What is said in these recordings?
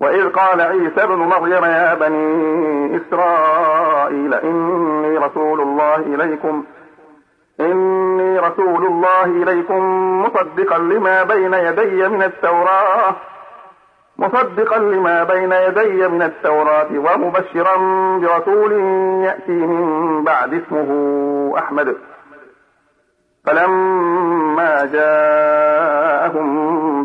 وإذ قال عيسى ابن مريم يا بني إسرائيل إني رسول الله إليكم إني رسول الله إليكم مصدقا لما بين يدي من التوراة مصدقا لما بين يدي من التوراة ومبشرا برسول يأتي من بعد اسمه أحمد. فلما جاءهم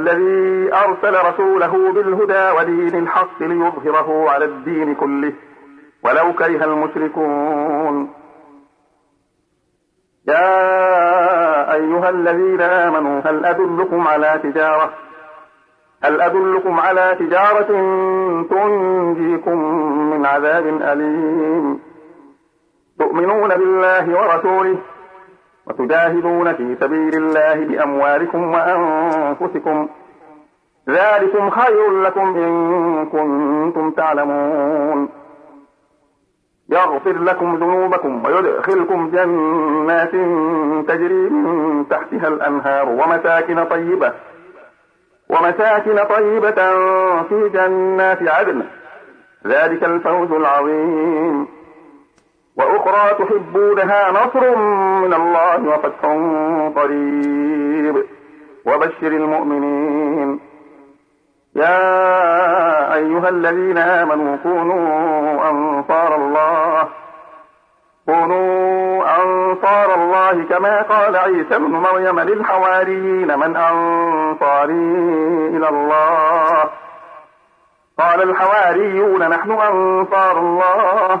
الذي أرسل رسوله بالهدى ودين الحق ليظهره على الدين كله. ولو كره المشركون. يا أيها الذين آمنوا هل أدلكم على تجارة؟ هل أدلكم على تجارة تنجيكم من عذاب أليم؟ تؤمنون بالله ورسوله. وتجاهدون في سبيل الله بأموالكم وأنفسكم. ذلكم خير لكم إن كنتم تعلمون. يغفر لكم ذنوبكم ويدخلكم جنات تجري من تحتها الأنهار ومساكن طيبة ومساكن طيبة في جنات عدن. ذلك الفوز العظيم. وأخرى تحبونها نصر من الله وفتح قريب. وبشر المؤمنين. يا أيها الذين آمنوا كونوا أنصار الله. كونوا أنصار الله كما قال عيسى ابن مريم للحواريين من أنصاري إلى الله. قال الحواريون نحن أنصار الله.